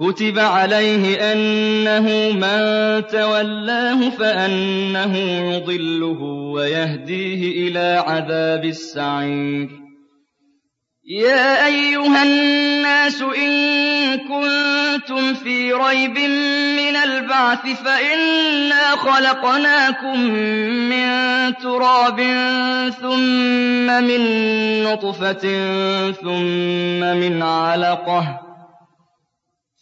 كتب عليه أنه من تولاه فأنه يضله ويهديه إلى عذاب السعير يا أيها الناس إن كنتم في ريب من البعث فإنا خلقناكم من تراب ثم من نطفة ثم من علقة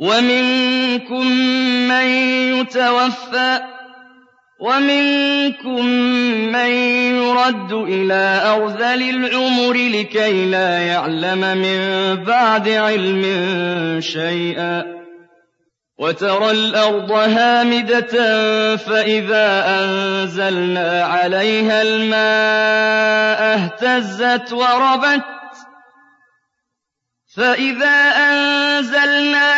ومنكم من يتوفى ومنكم من يرد إلى أرذل العمر لكي لا يعلم من بعد علم شيئا وترى الأرض هامدة فإذا أنزلنا عليها الماء اهتزت وربت فإذا أنزلنا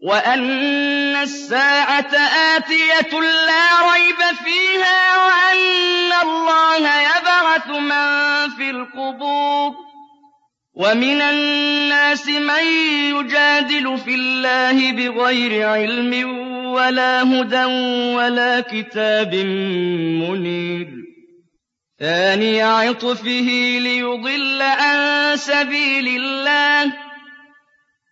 وأن الساعة آتية لا ريب فيها وأن الله يبعث من في القبور ومن الناس من يجادل في الله بغير علم ولا هدى ولا كتاب منير ثاني عطفه ليضل عن سبيل الله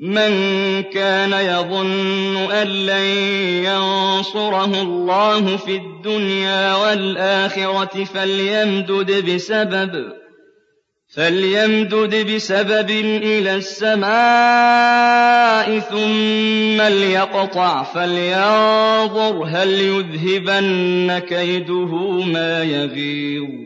من كان يظن أن لن ينصره الله في الدنيا والآخرة فليمدد بسبب فليمدد بسبب إلى السماء ثم ليقطع فلينظر هل يذهبن كيده ما يغيظ.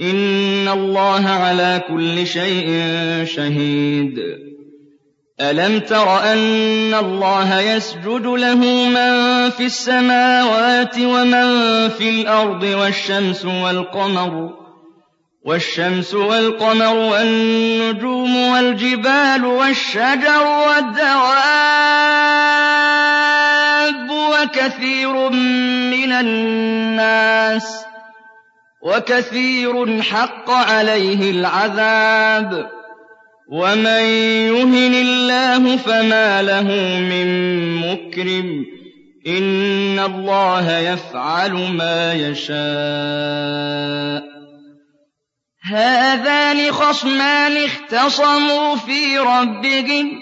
إِنَّ اللَّهَ عَلَىٰ كُلِّ شَيْءٍ شَهِيدٌ. أَلَمْ تَرَ أَنَّ اللَّهَ يَسْجُدُ لَهُ مَن فِي السَّمَاوَاتِ وَمَن فِي الْأَرْضِ وَالشَّمْسُ وَالْقَمَرُ والشمس والقمر والنجوم والجبال والشجر والدواب وكثير من الناس وَكَثِيرٌ حَقَّ عَلَيْهِ الْعَذَابُ. وَمَن يُهِنِ اللَّهُ فَمَا لَهُ مِن مُّكْرِمٍ ۚ. إِنَّ اللَّهَ يَفْعَلُ مَا يَشَاءُ. هَٰذَانِ خَصْمَانِ اخْتَصَمُوا فِي رَبِّهِمْ ۖ.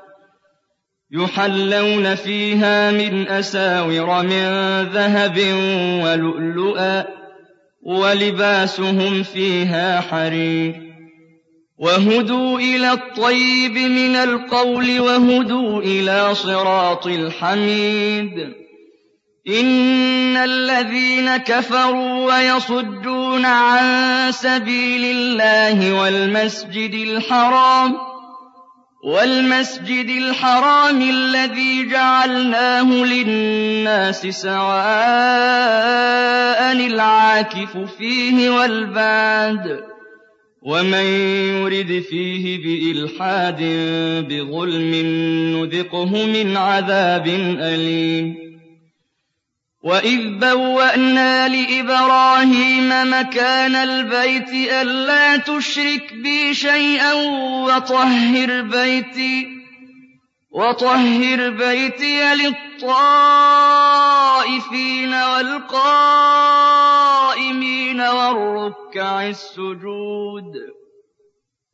يُحَلَّوْنَ فِيهَا مِنْ أَسَاوِرَ مِن ذَهَبٍ وَلُؤْلُؤًا ۖ وَلِبَاسُهُمْ فِيهَا حَرِيرٌ. وَهُدُوا إِلَى الطَّيِّبِ مِنَ الْقَوْلِ وَهُدُوا إِلَىٰ صِرَاطِ الْحَمِيدِ. إِنَّ الَّذِينَ كَفَرُوا وَيَصُدُّونَ عَن سَبِيلِ اللَّهِ وَالْمَسْجِدِ الْحَرَامِ وَالْمَسْجِدِ الْحَرَامِ الَّذِي جَعَلْنَاهُ لِلنَّاسِ سَوَاءً الْعَاكِفُ فِيهِ وَالْبَادِ وَمَن يُرِدْ فِيهِ بِإِلْحَادٍ بِظُلْمٍ نُّذِقْهُ مِنْ عَذَابٍ أَلِيمٍ وَإِذْ بَوَّأْنَا لِإِبْرَاهِيمَ مَكَانَ الْبَيْتِ أَلَّا تُشْرِكْ بِي شَيْئًا وَطَهِّرْ بَيْتِيَ وَطَهِّرْ بَيْتِيَ لِلطَّائِفِينَ وَالْقَائِمِينَ وَالرُّكَّعِ السُّجُودِ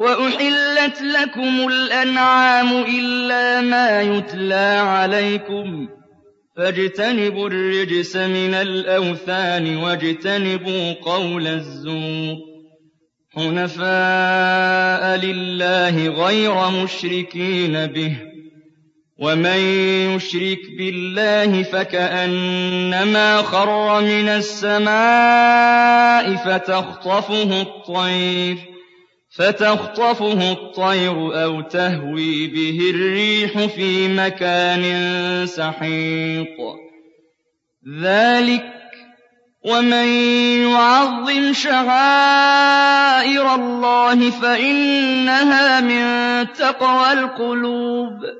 وَأُحِلَّتْ لَكُمُ الْأَنْعَامُ إِلَّا مَا يُتْلَىٰ عَلَيْكُمْ فاجتنبوا الرجس من الأوثان واجتنبوا قول الزور حنفاء لله غير مشركين به ومن يشرك بالله فكأنما خر من السماء فتخطفه الطير فَتَخْطَفُهُ الطَّيْرُ أَوْ تَهْوِي بِهِ الرِّيحُ فِي مَكَانٍ سَحِيقٍ. ذَٰلِكَ ومن يعظم شعائر الله فإنها من تقوى القلوب.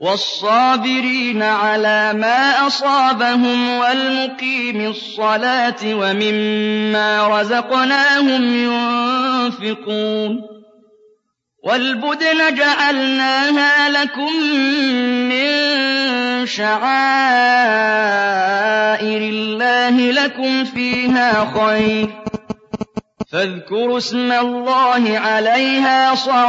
والصابرين على ما أصابهم والمقيم الصلاة ومما رزقناهم ينفقون وَالْبُدْنَ جَعَلْنَاهَا لَكُم مِّن شَعَائِرِ اللَّهِ لَكُمْ فِيهَا خَيْرٌ ۖ. فاذكروا اسم الله عليها صواف.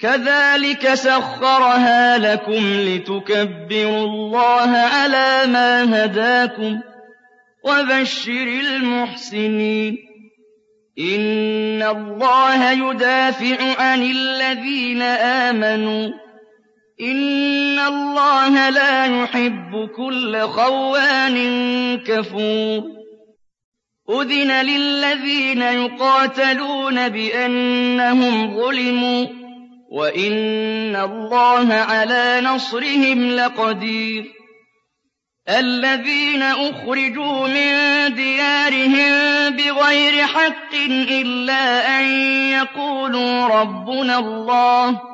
كَذَٰلِكَ سَخَّرَهَا لَكُمْ لِتُكَبِّرُوا اللَّهَ عَلَىٰ مَا هَدَاكُمْ ۗ وَبَشِّرِ الْمُحْسِنِينَ إِنَّ اللَّهَ يُدَافِعُ عَنِ الَّذِينَ آمَنُوا ۗ إِنَّ اللَّهَ لَا يُحِبُّ كُلَّ خَوَّانٍ كَفُورٍ أُذِنَ لِلَّذِينَ يُقَاتَلُونَ بِأَنَّهُمْ ظُلِمُوا ۚ وَإِنَّ اللَّهَ عَلَىٰ نَصْرِهِمْ لَقَدِيرٌ الَّذِينَ أُخْرِجُوا مِن دِيَارِهِم بِغَيْرِ حَقٍّ إِلَّا أَن يَقُولُوا رَبُّنَا اللَّهُ ۗ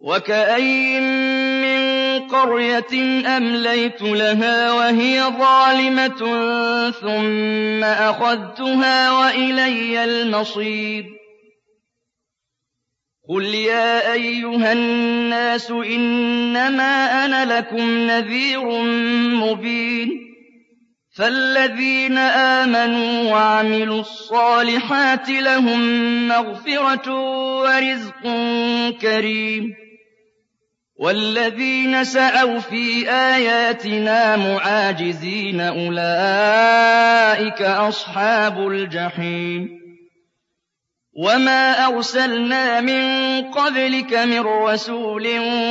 وَكَأَيِّن مِّن قَرْيَةٍ أَمْلَيْتُ لَهَا وَهِيَ ظَالِمَةٌ ثُمَّ أَخَذْتُهَا وَإِلَيَّ الْمَصِيرُ قُلْ يَا أَيُّهَا النَّاسُ إِنَّمَا أَنَا لَكُمْ نَذِيرٌ مُّبِينٌ فَالَّذِينَ آمَنُوا وَعَمِلُوا الصَّالِحَاتِ لَهُم مَّغْفِرَةٌ وَرِزْقٌ كَرِيمٌ وَالَّذِينَ سَعَوْا فِي آيَاتِنَا مُعَاجِزِينَ أُولَٰئِكَ أَصْحَابُ الْجَحِيمِ. وَمَا أَرْسَلْنَا مِن قَبْلِكَ مِن رَّسُولٍ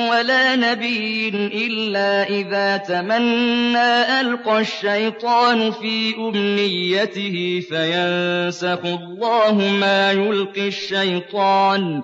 وَلَا نَبِيٍّ إِلَّا إِذَا تَمَنَّىٰ أَلْقَى الشَّيْطَانُ فِي أُمْنِيَّتِهِ فَيَنسَخُ اللَّهُ مَا يُلْقِي الشَّيْطَانُ.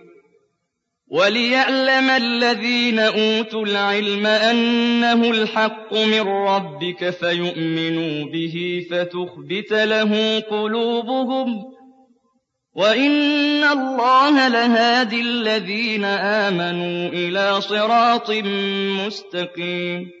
وَلِيَعْلَمَ الَّذِينَ أُوتُوا الْعِلْمَ أَنَّهُ الْحَقُّ مِن رَّبِّكَ فَيُؤْمِنُوا بِهِ فَتُخْبِتَ لَهُ قُلُوبُهُمْ ۗ وَإِنَّ اللَّهَ لَهَادِي الَّذِينَ آمَنُوا إِلَىٰ صِرَاطٍ مُّسْتَقِيمٍ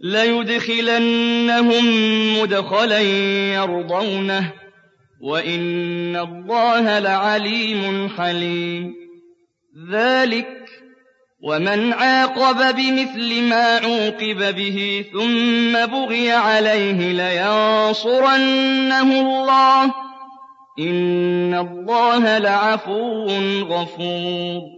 لَيُدْخِلَنَّهُم مُّدْخَلًا يَرْضَوْنَهُ ۗ وَإِنَّ اللَّهَ لَعَلِيمٌ حَلِيمٌ. ذَٰلِكَ وَمَنْ عَاقَبَ بِمِثْلِ مَا عُوقِبَ بِهِ ثُمَّ بُغِيَ عَلَيْهِ لَيَنصُرَنَّهُ اللَّهُ ۗ. إِنَّ اللَّهَ لَعَفُوٌّ غَفُورٌ.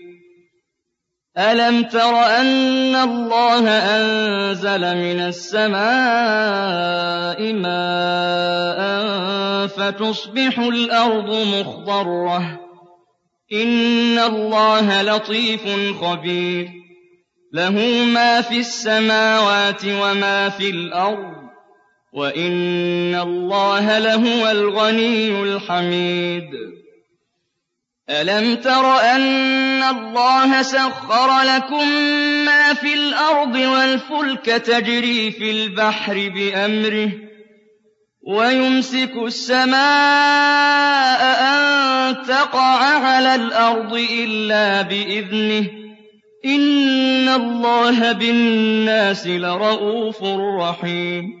أَلَمْ تَرَ أَنَّ اللَّهَ أَنزَلَ مِنَ السَّمَاءِ مَاءً فَتُصْبِحُ الْأَرْضُ مُخْضَرَّةً ۗ إِنَّ اللَّهَ لَطِيفٌ خَبِيرٌ لَّهُ مَا فِي السَّمَاوَاتِ وَمَا فِي الْأَرْضِ ۗ وَإِنَّ اللَّهَ لَهُوَ الْغَنِيُّ الْحَمِيدُ أَلَمْ تَرَ أَنَّ اللَّهَ سَخَّرَ لَكُم مَّا فِي الْأَرْضِ وَالْفُلْكَ تَجْرِي فِي الْبَحْرِ بِأَمْرِهِ ۖ وَيُمْسِكُ السَّمَاءَ أَن تَقَعَ عَلَى الْأَرْضِ إِلَّا بِإِذْنِهِ ۗ إِنَّ اللَّهَ بِالنَّاسِ لَرَءُوفٌ رَّحِيمٌ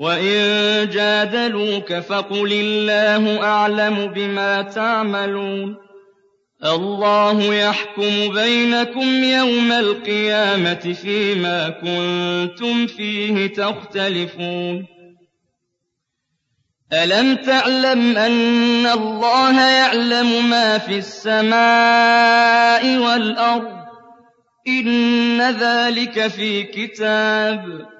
وَإِن جَادَلُوكَ فَقُلِ اللَّهُ أَعْلَمُ بِمَا تَعْمَلُونَ اللَّهُ يَحْكُمُ بَيْنَكُمْ يَوْمَ الْقِيَامَةِ فِيمَا كُنتُمْ فِيهِ تَخْتَلِفُونَ أَلَمْ تَعْلَمْ أَنَّ اللَّهَ يَعْلَمُ مَا فِي السَّمَاءِ وَالْأَرْضِ إِنَّ ذَٰلِكَ فِي كِتَابٍ ۚ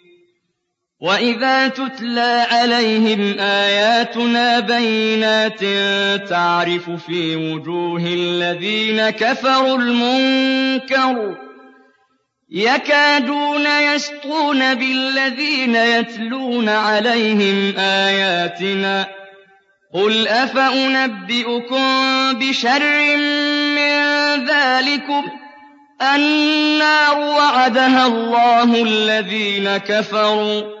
وَإِذَا تُتْلَىٰ عَلَيْهِمْ آيَاتُنَا بَيِّنَاتٍ تَعْرِفُ فِي وُجُوهِ الَّذِينَ كَفَرُوا الْمُنكَرَ يَكَادُونَ يَسْطُونَ بِالَّذِينَ يَتْلُونَ عَلَيْهِمْ آيَاتِنَا ۗ قُلْ أَفَأُنَبِّئُكُم بِشَرٍّ مِّن ذَٰلِكُمُ ۗ النَّارُ وَعَدَهَا اللَّهُ الَّذِينَ كَفَرُوا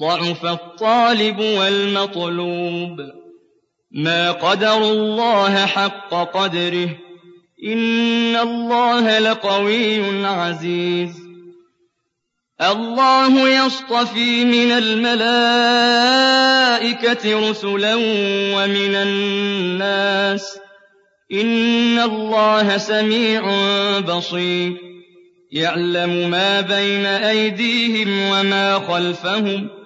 ضَعُفَ الطَّالِبُ وَالْمَطْلُوبُ. مَا قَدَرُوا اللَّهَ حَقَّ قَدْرِهِ ۗ. إِنَّ اللَّهَ لَقَوِيٌّ عَزِيزٌ. اللَّهُ يَصْطَفِي مِنَ الْمَلَائِكَةِ رُسُلًا وَمِنَ النَّاسِ ۚ. إِنَّ اللَّهَ سَمِيعٌ بَصِيرٌ. يَعْلَمُ مَا بَيْنَ أَيْدِيهِمْ وَمَا خَلْفَهُمْ.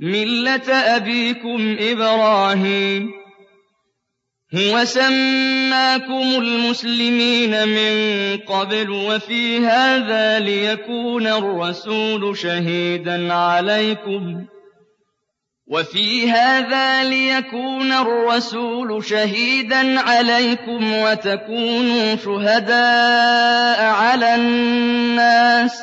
مِّلَّةَ أَبِيكُمْ إِبْرَاهِيمَ هُوَ سَمَّاكُمُ الْمُسْلِمِينَ مِن قَبْلُ وَفِي هَٰذَا لِيَكُونَ الرَّسُولُ شَهِيدًا عَلَيْكُمْ وفي هذا ليكون الرسول شهيدا عليكم وتكونوا شهداء على الناس